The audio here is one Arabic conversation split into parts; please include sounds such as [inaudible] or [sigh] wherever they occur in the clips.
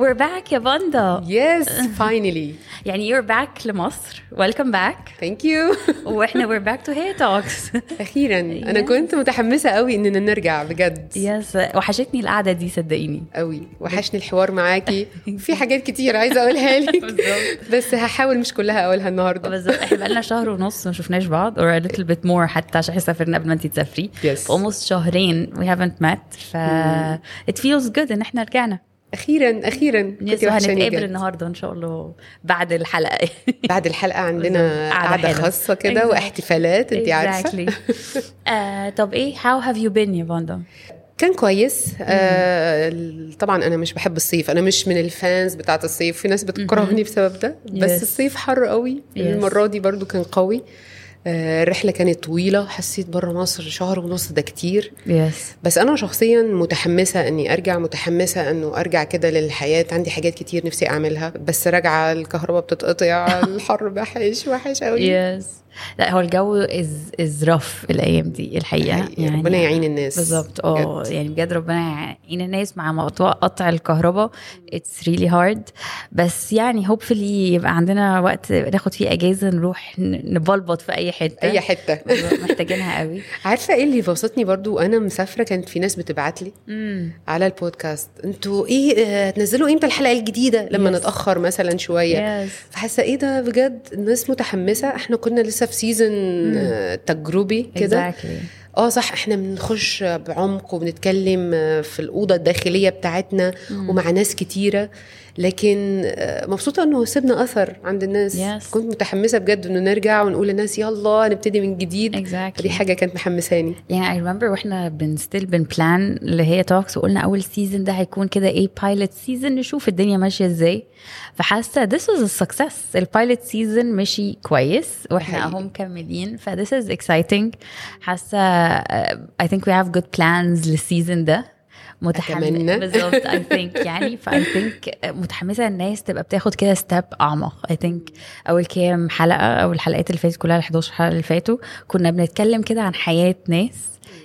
We're back يا باندا Yes, finally. [laughs] يعني you're back لمصر. Welcome back. Thank you. [laughs] وإحنا we're back to Hey Talks. أخيرا. أنا Yes. كنت متحمسة قوي إننا نرجع بجد. يس وحشتني القعدة دي صدقيني. قوي وحشني الحوار معاكي. [laughs] في حاجات كتير عايزة أقولها لك. بس هحاول مش كلها أقولها النهاردة. بالظبط. إحنا بقالنا شهر ونص ما شفناش بعض or a little bit more حتى عشان إحنا سافرنا قبل ما انت تسافري. Yes. almost شهرين we haven't met. ف it feels good إن إحنا رجعنا. أخيرا أخيرا yes كنتي وحشاني وهنتقابل بجد. النهارده إن شاء الله بعد الحلقة بعد الحلقة عندنا [laughs] حلوة. خاصة كده. واحتفالات عارفة Exactly. [laughs] آه، طب إيه how have you been يا فاندا؟ كان كويس آه طبعا أنا مش بحب الصيف أنا مش من ال fans بتاعة الصيف في ناس بتكرهني بسبب ده بس Yes. الصيف حر قوي Yes. المرة دي برضو كان قوي آه الرحله كانت طويلة حسيت بره مصر شهر ونص ده كتير. yes بس أنا شخصيا متحمسة إني أرجع متحمسة إنه أرجع كده للحياة. عندي حاجات كتير نفسي أعملها بس راجعة الكهرباء بتتقطع [laughs] الحر وحش وحش قوي yes لا هو الجو از از رف الأيام دي الحقيقة. يعني ربنا يعين الناس. بالظبط. آه. يعني بجد ربنا يعين الناس مع موضوع قطع الكهرباء. it's really hard بس يعني hopefully يبقى عندنا وقت ناخد فيه أجازة نروح نبلبط في أي حتة. أي حتة. محتاجينها قوي. [laughs] عارفة إيه اللي بسطني برضو؟ أنا مسافرة كانت في ناس بتبعت لي على البودكاست. أنتوا إيه آه، تنزلوا إمتى الحلقة الجديدة؟ لما Yes. نتأخر مثلا شوية. yes فحاسة إيه ده؟ بجد الناس متحمسة. إحنا كنا لسه في season آه، تجربي كده. آه صح إحنا بنخش بعمق وبنتكلم آه، في الأوضة الداخلية بتاعتنا ومع ناس كتيرة. لكن آه، مبسوطة إنه سيبنا أثر عند الناس. Yes. كنت متحمسة بجد إنه نرجع ونقول للناس يلا نبتدي من جديد. Exactly. دي حاجة كانت محمساني. يعني اي ريمبر وإحنا ب still بن plan اللي هي talks وقلنا أول season ده هيكون كده إيه pilot season نشوف الدنيا ماشية إزاي. فحاسة this was a success. ال pilot season مشي كويس وإحنا. أهو مكملين. ف this is exciting. حاسة I think we have good plans لل season ده. متحمسه. [laughs] بالظبط I think [laughs] يعني ف I think متحمسة الناس تبقى بتاخد كده step أعمق. I think أول كام حلقة أو الحلقات اللي فاتت كلها ال 11 حلقة اللي فاتوا كنا بنتكلم كده عن حياة ناس.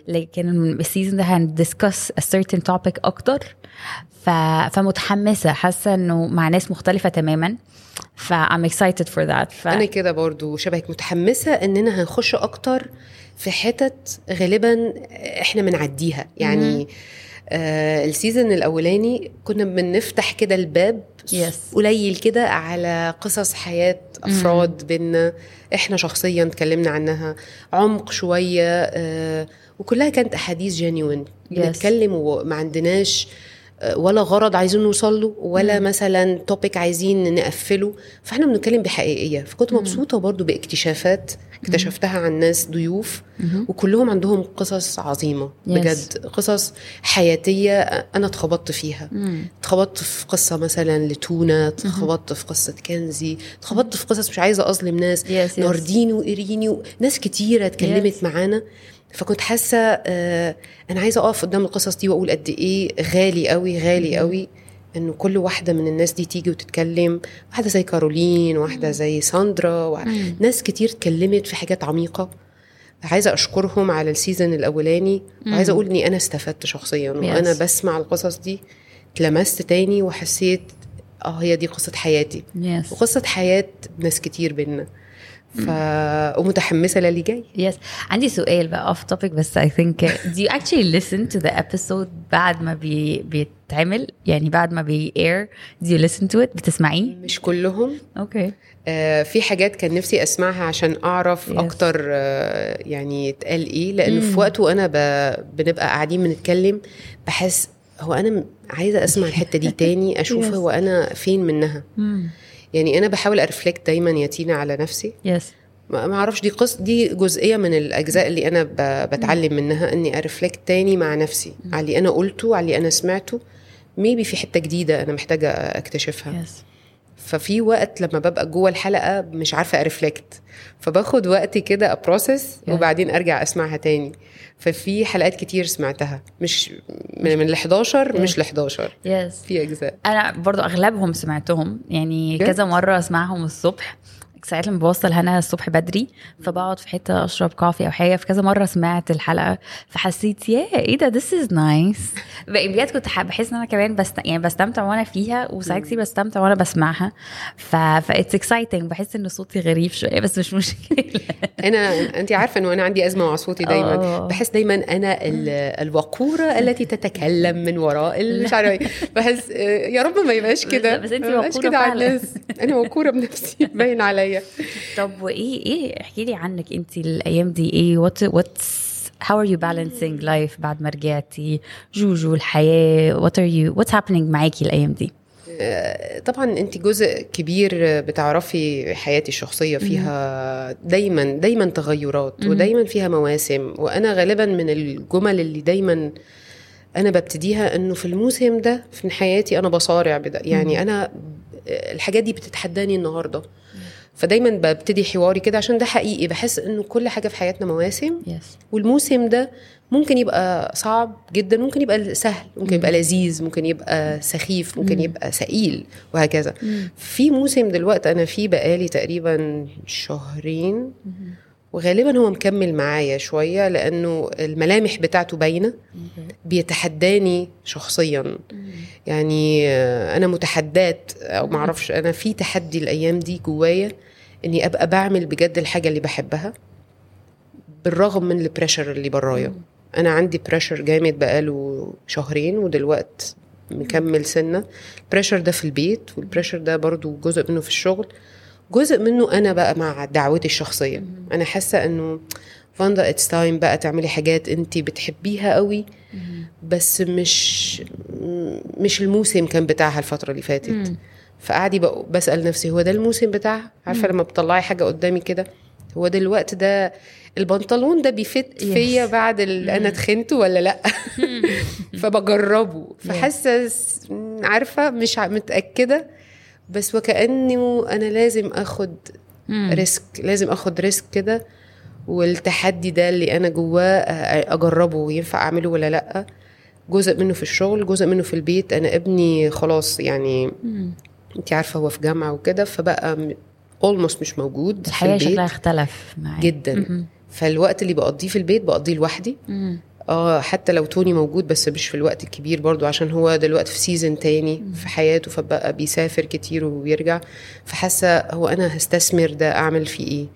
لكن ال season ده هن discuss a certain topic أكتر. ف... فمتحمسة. حاسة إنه مع ناس مختلفة تماما. ف I'm excited for that. ف... أنا كده برضو شبهك متحمسة إننا هنخش أكتر في حتت غالبا إحنا بنعديها يعني آه السيزون الأولاني كنا بنفتح كده الباب Yes. قليل كده على قصص حياة أفراد بينا. إحنا شخصيا اتكلمنا عنها عمق شوية آه وكلها كانت أحاديث جينيوين Yes. بنتكلم وما عندناش آه، ولا غرض عايزين نوصل له ولا مثلا توبيك عايزين نقفله. فإحنا بنتكلم بحقيقية. فكنت مبسوطة برضو باكتشافات اكتشفتها عن ناس ضيوف وكلهم عندهم قصص عظيمة. بجد قصص حياتية أنا اتخبطت فيها. اتخبطت في قصة مثلا لتونا اتخبطت في قصة كنزي اتخبطت في قصص مش عايزة أظلم ناس Yes, yes. ناردين وإيريني وناس كتيرة اتكلمت. معانا فكنت حاسة آه أنا عايزة أقف قدام القصص دي وأقول قد إيه غالي قوي غالي قوي إنه كل واحدة من الناس دي تيجي وتتكلم واحدة زي كارولين واحدة زي ساندرا وع- ناس كتير اتكلمت في حاجات عميقة. عايزة أشكرهم على ال season الأولاني وعايزة أقول إني أنا استفدت شخصيا وأنا. بسمع القصص دي. اتلمست تاني وحسيت آه هي دي قصة حياتي. وقصة حياة ناس كتير بينا ف ومتحمسة للي جاي. yes عندي سؤال بقى off topic بس I think do you actually listen to the episode بعد ما بي بيتعمل؟ يعني بعد ما بي air do you listen to it بتسمعيه؟ مش كلهم. okay آه في حاجات كان نفسي أسمعها عشان أعرف Yes. أكتر آه يعني اتقال إيه. لأنه في وقت وأنا ب... بنبقى قاعدين بنتكلم بحس هو أنا عايزة أسمع الحتة دي [laughs] تاني أشوف Yes. هو أنا فين منها. يعني أنا بحاول أ reflect دايما يا تينا على نفسي. yes ما ما أعرفش دي قص دي جزئية من الأجزاء اللي أنا ب... بتعلم منها إني أ reflect تاني مع نفسي على اللي أنا قلته على اللي أنا سمعته. maybe في حتة جديدة أنا محتاجة أكتشفها. yes ففي وقت لما ببقى جوه الحلقة مش عارفة أ reflect. فباخد وقتي كده ا process. وبعدين أرجع أسمعها تاني. ففي حلقات كتير سمعتها. مش من من ال 11 مش ل 11 yes في أجزاء. أنا برضو أغلبهم سمعتهم. يعني. كذا مرة أسمعهم الصبح. ساعات لما بوصل هنا الصبح بدري فبقعد في حتة أشرب coffee أو حاجة في كذا مرة سمعت الحلقة فحسيت يا إيه ده this is nice بجد كنت بحس إن أنا كمان بست... يعني بستمتع وأنا فيها وساعات كتير بستمتع وأنا بسمعها. ف it's exciting بحس إن صوتي غريب شوية بس مش مشكلة. [laughs] أنا انت عارفة إنه أنا عندي أزمة مع صوتي دايما. آه. بحس دايما أنا ال- الوقورة التي تتكلم من وراء مش عارفة إيه. بحس آه، يا رب ما يبقاش كده. بس يبقاش وقورة كده على. الناس. أنا وقورة بنفسي [laughs] باين عليا. طب وإيه إيه احكي لي عنك أنت الأيام دي. إيه what what's how are you balancing life بعد ما رجعتي؟ جوجو الحياة what are you what's happening معاكي الأيام دي؟ آه، طبعا أنت جزء كبير بتعرفي حياتي الشخصية فيها دايما دايما تغيرات ودايما فيها مواسم. وأنا غالبا من الجمل اللي دايما أنا ببتديها إنه في الموسم ده في حياتي أنا بصارع بدا يعني أنا الحاجات دي بتتحداني النهارده. فدايما ببتدي حواري كده عشان ده حقيقي. بحس إنه كل حاجة في حياتنا مواسم. يس والموسم ده ممكن يبقى صعب جدا ممكن يبقى سهل ممكن يبقى لذيذ ممكن يبقى سخيف ممكن يبقى ثقيل وهكذا. في موسم دلوقتي أنا فيه بقالي تقريبا شهرين وغالبا هو مكمل معايا شوية لأنه الملامح بتاعته باينة. بيتحداني شخصيا. يعني أنا متحدات أو معرفش أنا في تحدي الأيام دي جوايا. إني أبقى بعمل بجد الحاجة اللي بحبها بالرغم من ال pressure اللي برايا. أنا عندي pressure جامد بقاله شهرين ودلوقت مكمل سنة. ال pressure ده في البيت وال pressure ده برضو جزء منه في الشغل. جزء منه أنا بقى مع دعوتي الشخصية. أنا حاسة إنه فاندا it's time بقى تعملي حاجات أنت بتحبيها قوي بس مش مش الموسم كان بتاعها الفترة اللي فاتت. فقعدي بسأل نفسي هو ده الموسم بتاعها؟ عارفة لما بتطلعي حاجة قدامي كده هو ده الوقت ده البنطلون ده بي fit فيا بعد اللي أنا تخنته ولا لأ؟ [laughs] فبجربه. فحاسة عارفة مش متأكدة بس وكأنه أنا لازم آخد risk لازم آخد risk كده والتحدي ده اللي أنا جواه أجربه ينفع أعمله ولا لأ. جزء منه في الشغل جزء منه في البيت. أنا ابني خلاص يعني انت عارفة هو في جامعة وكده فبقى almost مش موجود في الحياة البيت. شكلها اختلف معايا. جدا. فالوقت اللي بقضيه في البيت بقضيه لوحدي. آه حتى لو توني موجود بس مش في الوقت الكبير برضو عشان هو دلوقتي في season تاني في حياته فبقى بيسافر كتير وبيرجع. فحاسة هو أنا هستثمر ده أعمل فيه إيه؟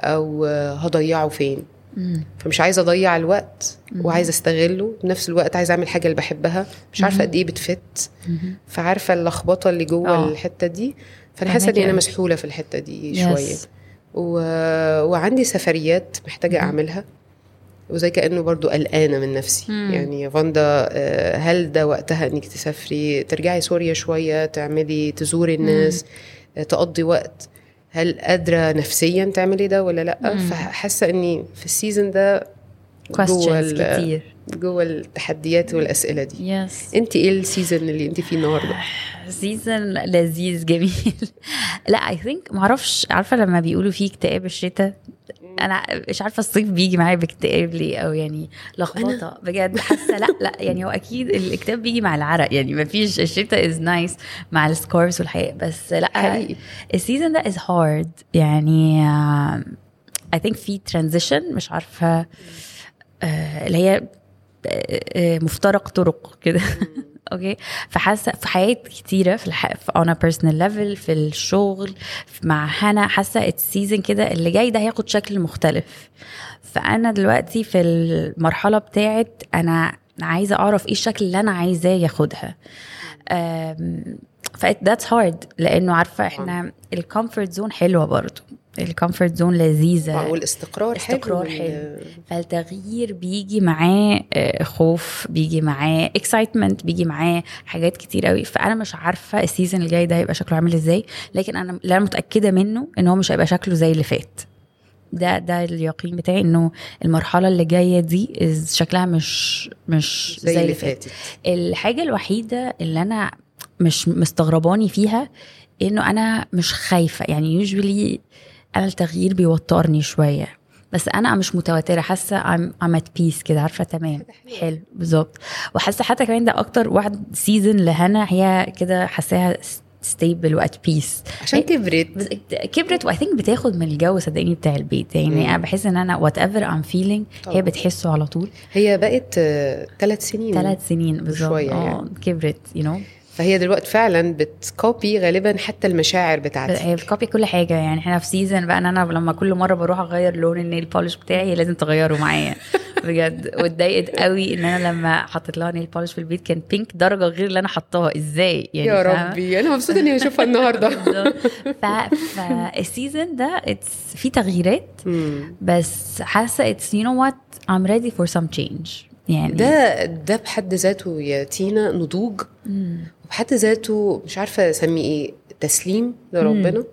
أو آه، هضيعه فين؟ فمش عايزة أضيع الوقت وعايزة أستغله. بنفس الوقت عايزة أعمل حاجة اللي بحبها. مش عارفة قد إيه بتفت. فعارفة اللخبطة اللي جوه آه. الحتة دي. فأنا حاسة إني أنا. مسحولة في الحتة دي Yes. شوية. و... وعندي سفريات محتاجة أعملها. وزي كأنه برضو قلقانة من نفسي. مم. يعني يا فاندا آه، هل ده وقتها إنك تسافري؟ ترجعي سوريا شوية تعملي تزوري الناس آه، تقضي وقت. هل قادرة نفسيا تعملي ده ولا لأ. فحاسة إني في ال season ده جوه كتير. جوه التحديات والأسئلة دي. yes أنت إيه ال season اللي أنت فيه النهارده؟ season لذيذ جميل. [laughs] لأ I think معرفش عارفة لما بيقولوا فيه اكتئاب الشتاء؟ أنا مش عارفة الصيف بيجي معايا باكتئاب ليه أو يعني لخبطة. بجد حاسة لا لا يعني هو أكيد الاكتئاب بيجي مع العرق. يعني ما فيش الشتاء is nice مع ال scarves والحقيقة بس لا حقيقي. ال season ده is hard يعني I think في transition مش عارفة آه، اللي هي آه، آه، مفترق طرق كده. okay؟ فحاسة في حياه كتيرة في الح... a personal level في الشغل مع هنا حاسة ال season كده اللي جاي ده هياخد شكل مختلف. فأنا دلوقتي في المرحلة بتاعت أنا عايزة أعرف إيه الشكل اللي أنا عايزاه ياخدها. ف that's hard لأنه عارفة إحنا ال comfort zone حلوة برضو. ال comfort zone لذيذة. والاستقرار استقرار حلو حلو. فالتغيير بيجي معاه آه، خوف بيجي معاه excitement بيجي معاه حاجات كتير قوي. فأنا مش عارفة ال season الجاي ده هيبقى شكله عامل إزاي لكن أنا اللي أنا متأكدة منه إن هو مش هيبقى شكله زي اللي فات. ده ده اليقين بتاعي إنه المرحلة اللي جاية دي شكلها مش مش زي اللي فاتت. الحاجة الوحيدة اللي أنا مش مستغرباني فيها إنه أنا مش خايفة. يعني usually أنا التغيير بيوترني شوية. بس أنا مش متوترة حاسة I'm, I'm at peace كده عارفة؟ تمام. حلو. بالظبط. وحاسة حتى كمان ده أكتر واحد season لهنا هي كده حاساها stable و at peace عشان كبرت. بس كبرت و I think بتاخد من الجو صدقيني بتاع البيت. يعني مم. أنا بحس إن أنا whatever I'm feeling. هي بتحسه على طول. هي بقت ثلاث سنين ثلاث سنين بالظبط. شوية آه يعني. كبرت you know فهي دلوقتي فعلا بت copy غالبا حتى المشاعر بتاعتي هي بت copy كل حاجة. يعني إحنا في season بقى إن أنا لما كل مرة بروح أغير لون ال nail polish بتاعي لازم تغيره معايا. [laughs] بجد. واتضايقت قوي إن أنا لما حطيت لها nail polish في البيت كان pink درجة غير اللي أنا حطاها. إزاي؟ يعني يا؟ ربي. أنا مبسوطة إني اشوفها النهارده. [laughs] ف فال season ده it's في تغييرات. بس حاسة it's you know what I'm ready for some change يعني ده ده بحد ذاته يا تينا نضوج. مم. وبحد ذاته مش عارفة أسميه إيه تسليم لربنا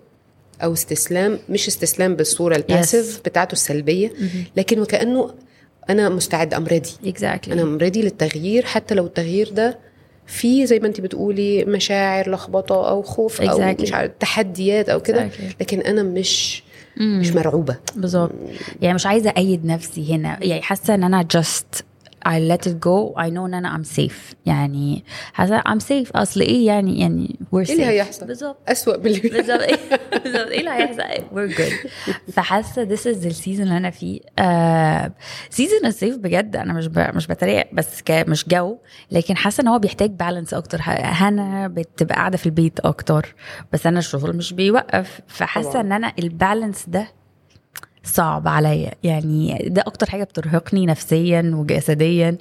أو استسلام مش استسلام بالصورة ال passive بتاعته السلبية لكن وكأنه أنا مستعد I'm ready exactly. أنا I'm ready للتغيير حتى لو التغيير ده فيه زي ما انت بتقولي مشاعر لخبطة أو خوف أو Exactly. مش عارف تحديات أو كده Exactly. لكن أنا مش مم. مش مرعوبة. بالظبط. يعني مش عايزة أيد نفسي هنا. يعني حاسة إن أنا just I let it go. I know إن أنا I'm safe. يعني حاسه I'm safe. أصل إيه يعني يعني we're safe إيه اللي هيحصل؟ بالظبط أسوأ من اللي بالظبط إيه بالظبط إيه اللي هيحصل؟ We're good. فحاسة this is السيزون اللي أنا فيه. آه season الصيف بجد. أنا مش ب... مش بتريق. بس ك... مش جو. لكن حاسة إن هو بيحتاج balance أكتر. هنا بتبقى قاعدة في البيت أكتر. بس أنا الشغل مش بيوقف. فحاسة. إن أنا ال balance ده صعب عليا. يعني ده أكتر حاجة بترهقني نفسيا وجسديا.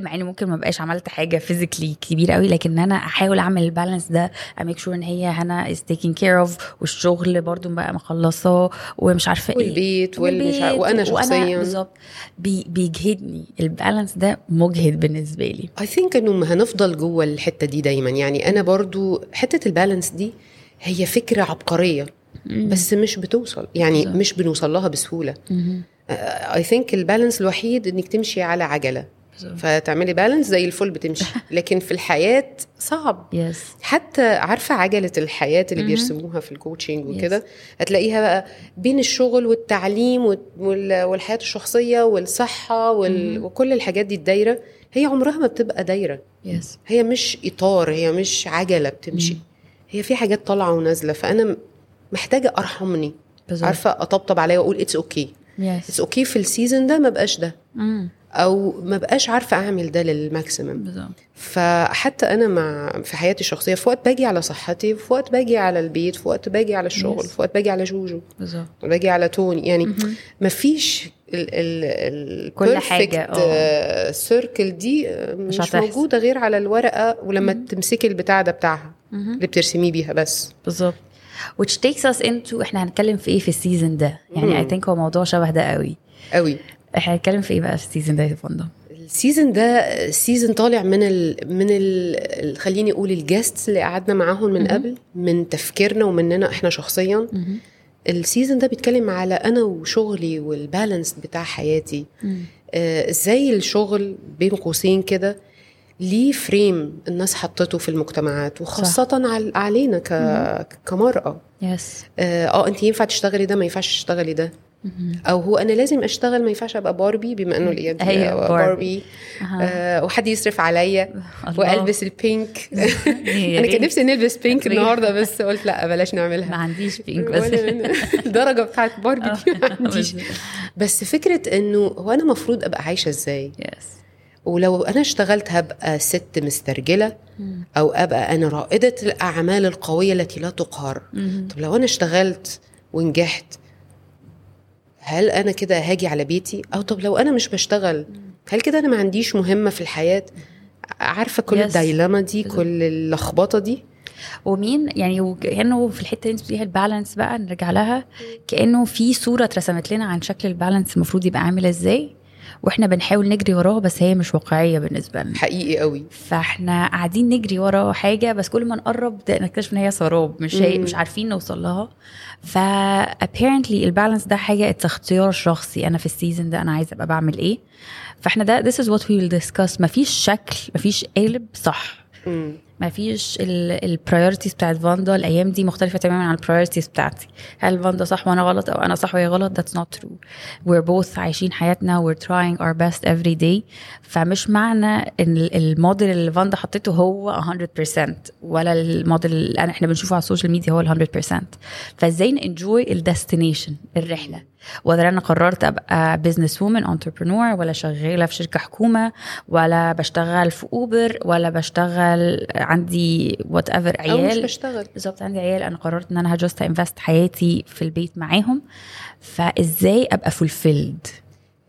مع إني ممكن ما بقاش عملت حاجة physically كبيرة قوي لكن أنا أحاول أعمل ال balance ده I make sure إن هي هنا is taken care of والشغل برضو بقى مخلصاه ومش عارفة إيه. والبيت والمش وأنا شخصياً. بالظبط. بي بيجهدني. ال balance ده مجهد بالنسبة لي. I think إنه هنفضل جوه الحتة دي دايما. يعني أنا برضو حتة ال balance دي هي فكرة عبقرية. بس مش بتوصل يعني. مش بنوصل لها بسهولة. I think ال balance الوحيد إنك تمشي على عجلة. فتعملي balance زي الفل بتمشي. [laughs] لكن في الحياة صعب. yes حتى عارفة عجلة الحياة اللي مهم. بيرسموها في ال coaching وكده؟ هتلاقيها بقى بين الشغل والتعليم وال- وال- والحياة الشخصية والصحة وال... وكل الحاجات دي الدايرة هي عمرها ما بتبقى دايرة. yes هي مش إطار هي مش عجلة بتمشي. هي في حاجات طالعة ونازلة. فأنا محتاجة أرحمني. بالظبط. عارفة أطبطب عليا وأقول it's okay it's okay في ال season ده ما بقاش ده. مم. أو ما بقاش عارفة أعمل ده لل maximum. فحتى أنا مع في حياتي الشخصية في وقت باجي على صحتي في وقت باجي على البيت في وقت باجي على الشغل Yes. في وقت باجي على جوجو بالظبط. باجي على توني. يعني. ما فيش ال ال ال كل حاجة، آه، circle دي آه، مش, هتحصل. موجودة غير على الورقة ولما تمسكي البتاع ده بتاعها. اللي بترسميه بيها بس. بالظبط. Which takes us into إحنا هنتكلم في إيه في ال season ده. يعني. I think هو موضوع شبه ده قوي. قوي. إحنا هنتكلم في إيه بقى في ال season ده يا فندم؟ ال season ده سيزون طالع من ال من ال خليني أقول ال guests اللي قعدنا معاهم من. قبل من تفكيرنا ومننا إحنا شخصيا. ال season ده بيتكلم على أنا وشغلي وال balance بتاع حياتي. آه، إزاي الشغل بين قوسين كده ليه frame الناس حطته في المجتمعات وخاصة عل- علينا ك... كمرأة. yes آه آه، أنت ينفع تشتغلي ده ما ينفعش تشتغلي ده. أو هو أنا لازم أشتغل ما ينفعش أبقى باربي بما إنه ال ideal هي آه، باربي. باربي آه وحد يصرف عليا وألبس ال pink [laughs] [laughs] أنا كان نفسي نلبس بينك النهارده [laughs] بس قلت لأ بلاش ما نعملها عنديش بينك بس. الدرجه بتاعت باربي دي ما عنديش. بس فكرة إنه هو أنا المفروض أبقى عايشة إزاي؟ يس ولو أنا اشتغلت هبقى ست مسترجلة أو أبقى أنا رائدة الأعمال القوية التي لا تقهر. طب لو أنا اشتغلت ونجحت هل أنا كده هاجي على بيتي؟ أو طب لو أنا مش بشتغل هل كده أنا ما عنديش مهمة في الحياة؟ عارفة كل Yes. ال dilemma دي كل اللخبطة دي؟ ومين يعني وكأنه في الحتة اللي أنت بتقوليها ال balance بقى نرجع لها كأنه في صورة اترسمت لنا عن شكل ال balance المفروض يبقى عامل إزاي؟ وإحنا بنحاول نجري وراها بس هي مش واقعية بالنسبة لنا. حقيقي قوي. فاحنا قاعدين نجري ورا حاجة بس كل ما نقرب نكتشف إن هي سراب مش هي. مش عارفين نوصل لها. ف apparently ال balance ده حاجة it's اختيار شخصي. أنا في ال season ده أنا عايزة أبقى بعمل إيه. فاحنا ده this is what we will discuss. مفيش شكل مفيش قالب صح. ما فيش ال priorities بتاعت فاندا الأيام دي مختلفة تماما عن ال priorities بتاعتي. هل فاندا صح وأنا غلط أو أنا صح وهي غلط؟ That's not true. We're both عايشين حياتنا. We're trying our best every day. فمش معنى إن ال- الموديل اللي فاندا حطيته هو 100% ولا الموديل اللي إحنا بنشوفه على ال social media هو ال 100% فإزاي ن enjoy ال destination الرحلة؟ ولا أنا قررت أبقى business woman entrepreneur ولا شغالة في شركة حكومة ولا بشتغل في اوبر ولا بشتغل عندي whatever أو مش عيال. بشتغل. بالظبط عندي عيال. أنا قررت إن أنا ه just invest حياتي في البيت معاهم. فإزاي أبقى fulfilled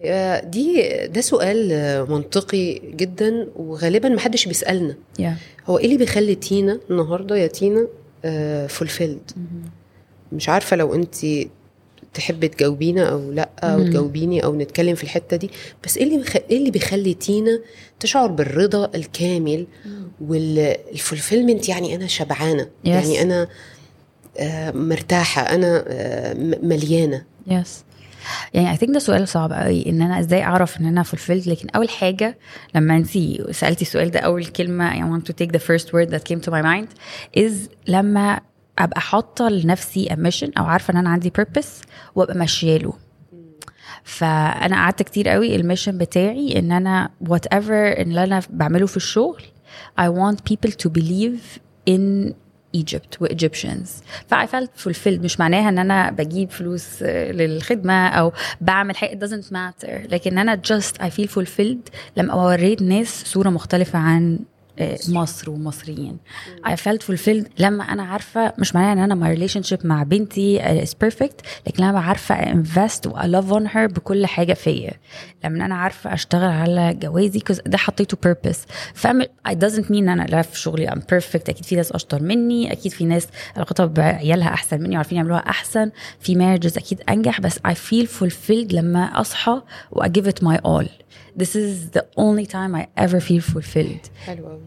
آه، دي ده سؤال آه، منطقي جدا وغالبا محدش بيسألنا. هو إيه اللي بيخلي تينا النهارده يا تينا fulfilled مش عارفة لو انت تحبي تجاوبينا أو لأ أو مم. تجاوبيني أو نتكلم في الحتة دي؟ بس إيه اللي بخ... إيه اللي بيخلي تينا تشعر بالرضا الكامل وال fulfillment يعني أنا شبعانة؟ Yes. يعني أنا آه، مرتاحة أنا آه، مليانة. yes يعني I think ده سؤال صعب قوي إن أنا إزاي أعرف إن أنا fulfilled لكن أول حاجة لما أنت سألتي السؤال ده أول كلمة I want to take the first word that came to my mind is لما أبقى حاطة لنفسي mission أو عارفة إن أنا عندي purpose وأبقى ماشية له. فأنا قعدت كتير قوي ال mission بتاعي إن أنا whatever اللي أنا بعمله في الشغل I want people to believe in Egypt و Egyptians. ف I felt fulfilled مش معناها إن أنا بجيب فلوس آه، للخدمة أو بعمل حاجة it doesn't matter. لكن أنا just I feel fulfilled لما وريت ناس صورة مختلفة عن مصر ومصريين. I felt fulfilled. لما أنا عارفة مش معناها إن أنا my relationship مع بنتي uh, is perfect لكن لما عارفه I love on her بكل حاجة فيا. لما أنا عارفة أشتغل على جوازي ده حطيته purpose. فم it doesn't mean إن أنا لا في شغلي I'm perfect. أكيد في ناس أشطر مني أكيد في ناس علاقتها بعيالها أحسن مني وعارفين يعملوها أحسن. في marriages أكيد أنجح بس I feel fulfilled لما أصحى و I give it my all. This is the only time I ever feel fulfilled. حلو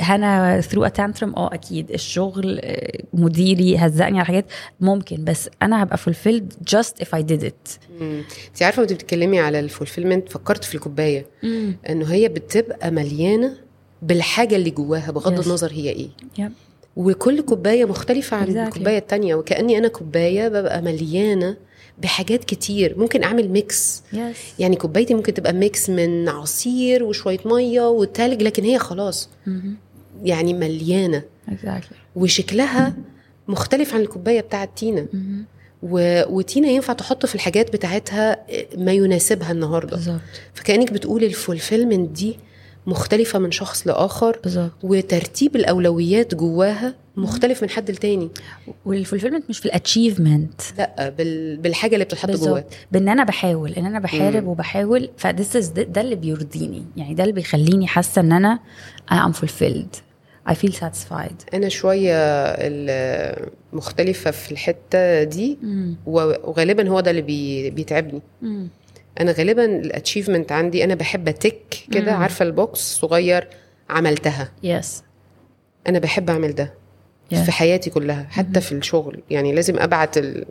هنا ثرو اتانترم آه أكيد الشغل آه، مديري هزقني على حاجات ممكن بس أنا هبقى فولفيلد جاست اف اي ديد ات انت عارفة وانت بتتكلمي على الفولفيلمنت فكرت في الكوباية إنه هي بتبقى مليانة بالحاجة اللي جواها بغض Yes. النظر هي إيه. يب وكل كوباية مختلفة عن Exactly. الكوباية التانية وكأني أنا كوباية ببقى مليانة بحاجات كتير. ممكن أعمل mix yes يعني كوبايتي ممكن تبقى mix من عصير وشوية مية وتلج لكن هي خلاص. يعني مليانة. exactly وشكلها مختلف عن الكوباية بتاعت تينا. و... وتينا ينفع تحط في الحاجات بتاعتها ما يناسبها النهارده. بالظبط. فكأنك بتقولي ال fulfillment دي مختلفة من شخص لآخر بالظبط. وترتيب الأولويات جواها مختلف من حد لتاني. وال fulfillment مش في ال achievement لا بال... بالحاجة اللي بتتحط بالظبط. بإن أنا بحاول إن أنا بحارب مم. وبحاول ف this ده, ده اللي بيرضيني. يعني ده اللي بيخليني حاسة إن أنا I am fulfilled. I feel satisfied. أنا شوية ال- مختلفة في الحتة دي مم. وغالبا هو ده اللي بي... بيتعبني. مم. أنا غالبا ال achievement عندي أنا بحب أتك كده. عارفة ال box صغير عملتها. yes أنا بحب أعمل ده Yeah. في حياتي كلها حتى في الشغل. يعني لازم أبعت ال to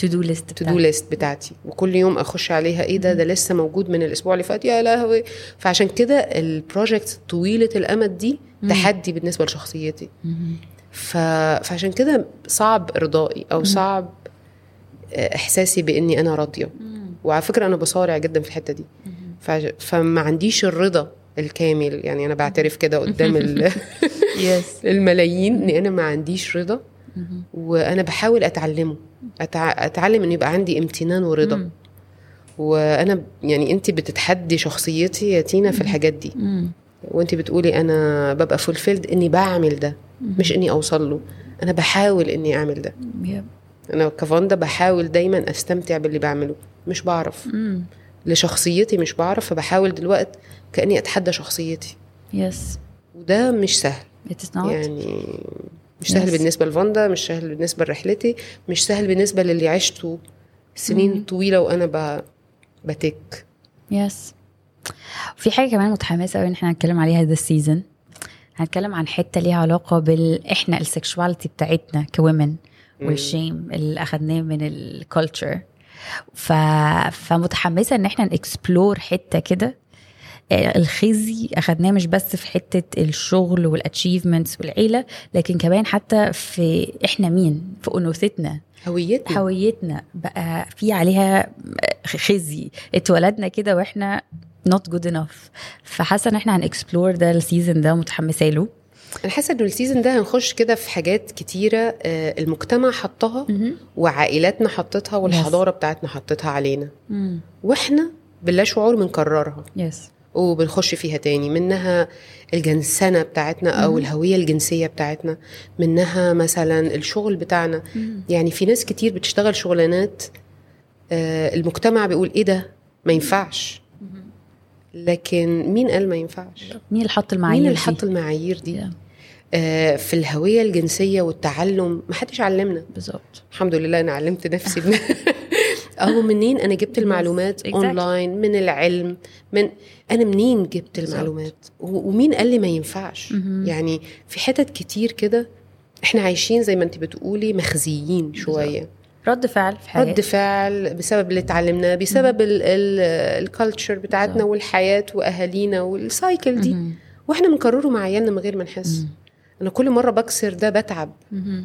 to do list do list بتاعتي. وكل يوم أخش عليها إيه ده؟ ده لسه موجود من الأسبوع اللي فات. يا لهوي! فعشان كده ال project طويلة الأمد دي تحدي بالنسبة لشخصيتي. ف... فعشان كده صعب إرضائي أو صعب آه، إحساسي بإني أنا راضية. وعلى فكرة أنا بصارع جدا في الحتة دي. ف... فما عنديش الرضا الكامل يعني أنا بعترف كده قدام ال... [laughs] الملايين إن أنا ما عنديش رضا وأنا بحاول أتعلمه. أتع... أتعلم إن يبقى عندي امتنان ورضا. وأنا يعني أنت بتتحدي شخصيتي يا تينا في الحاجات دي. وأنت بتقولي أنا ببقى فولفيلد إني بعمل ده مش إني أوصل له. أنا بحاول إني أعمل ده. أنا كفاندا بحاول دايما أستمتع باللي بعمله. مش بعرف. لشخصيتي مش بعرف فبحاول دلوقتي كأني أتحدى شخصيتي. yes وده مش سهل. It is not. يعني مش سهل Yes. بالنسبة لفاندا مش سهل بالنسبة لرحلتي مش سهل بالنسبة للي عشته سنين طويلة وأنا ب... بتك. يس في حاجة كمان متحمسة قوي إن إحنا هنتكلم عليها ده ال season هنتكلم عن حتة ليها علاقة بال إحنا ال sexuality بتاعتنا common وال shame اللي أخدناه من ال culture ف... فمتحمسة إن إحنا ن explore حتة كده. الخزي أخدناه مش بس في حتة الشغل وال achievements والعيلة لكن كمان حتى في إحنا مين؟ في أنوثتنا. هويتنا. هويتنا. بقى في عليها خزي. اتولدنا كده وإحنا not good enough. فحاسة إن إحنا هن explore ده ال season ده متحمسه له. أنا حاسة إنه ال season ده هنخش كده في حاجات كتيرة آه، المجتمع حطها وعائلاتنا حطتها والحضارة بتاعتنا حطتها علينا. وإحنا بلا شعور بنكررها. yes وبنخش فيها تاني. منها الجنسنة بتاعتنا أو الهوية الجنسية بتاعتنا. منها مثلا الشغل بتاعنا. يعني في ناس كتير بتشتغل شغلانات آه، المجتمع بيقول إيه ده؟ ما ينفعش. لكن مين قال ما ينفعش؟ مين اللي حط المعايير مين اللي؟ حط المعايير دي؟ Yeah. آه، في الهوية الجنسية والتعلم ما حدش علمنا. بالظبط. الحمد لله أنا علمت نفسي. بن... [laughs] أهو منين؟ أنا جبت المعلومات. اونلاين من العلم من أنا منين جبت المعلومات؟ ومين قال لي ما ينفعش؟ يعني في حتت كتير كده إحنا عايشين زي ما انت بتقولي مخزيين شوية. رد فعل في حياتي. رد فعل بسبب اللي اتعلمناه بسبب ال culture بتاعتنا. والحياة وأهالينا وال cycle دي. وإحنا بنكرره مع عيالنا من غير ما نحس. أنا كل مرة بكسر ده بتعب.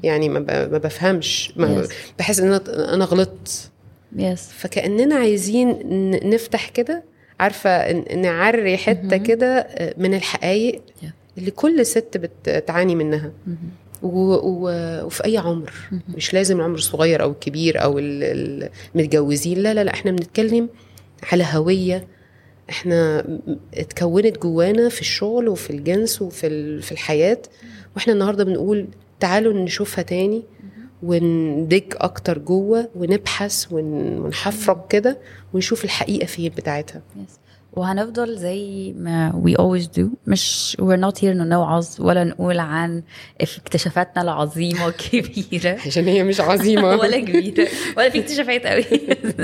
يعني ما, ب- ما بفهمش. ما. بحس إن أنا غلطت. يس فكأننا عايزين نفتح كده عارفة نعري حتة كده آه، من الحقائق. اللي كل ست بتعاني منها. و... و... وفي أي عمر. مش لازم العمر الصغير أو الكبير أو ال- ال- المتجوزين لا لا لا إحنا بنتكلم على هوية. إحنا اتكونت جوانا في الشغل وفي الجنس وفي. في الحياة. وإحنا النهارده بنقول تعالوا نشوفها تاني وندج أكتر جوة ونبحث ون- ونحفرك كده ونشوف الحقيقة فين بتاعتها. يس وهنفضل زي ما we always do. مش we're not here انه نوعظ ولا نقول عن اكتشافاتنا العظيمة الكبيره [laughs] عشان هي مش عظيمة. [laughs] ولا كبيرة. ولا في اكتشافات قوي.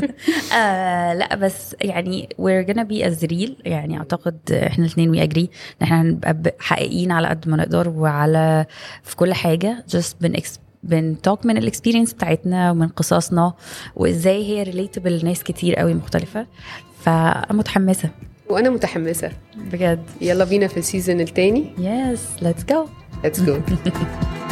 [laughs] آه لا بس يعني we're gonna be as real. يعني أعتقد إحنا الاثنين we agree إن إحنا هنبقى حقيقيين على قد ما نقدر وعلى في كل حاجة. Just بن بن talk من ال experience بتاعتنا ومن قصصنا وإزاي هي relatable لناس كتير قوي مختلفة. فمتحمسة. وأنا متحمسة. بجد. يلا بينا في ال season التاني. yes let's go Let's go. [laughs]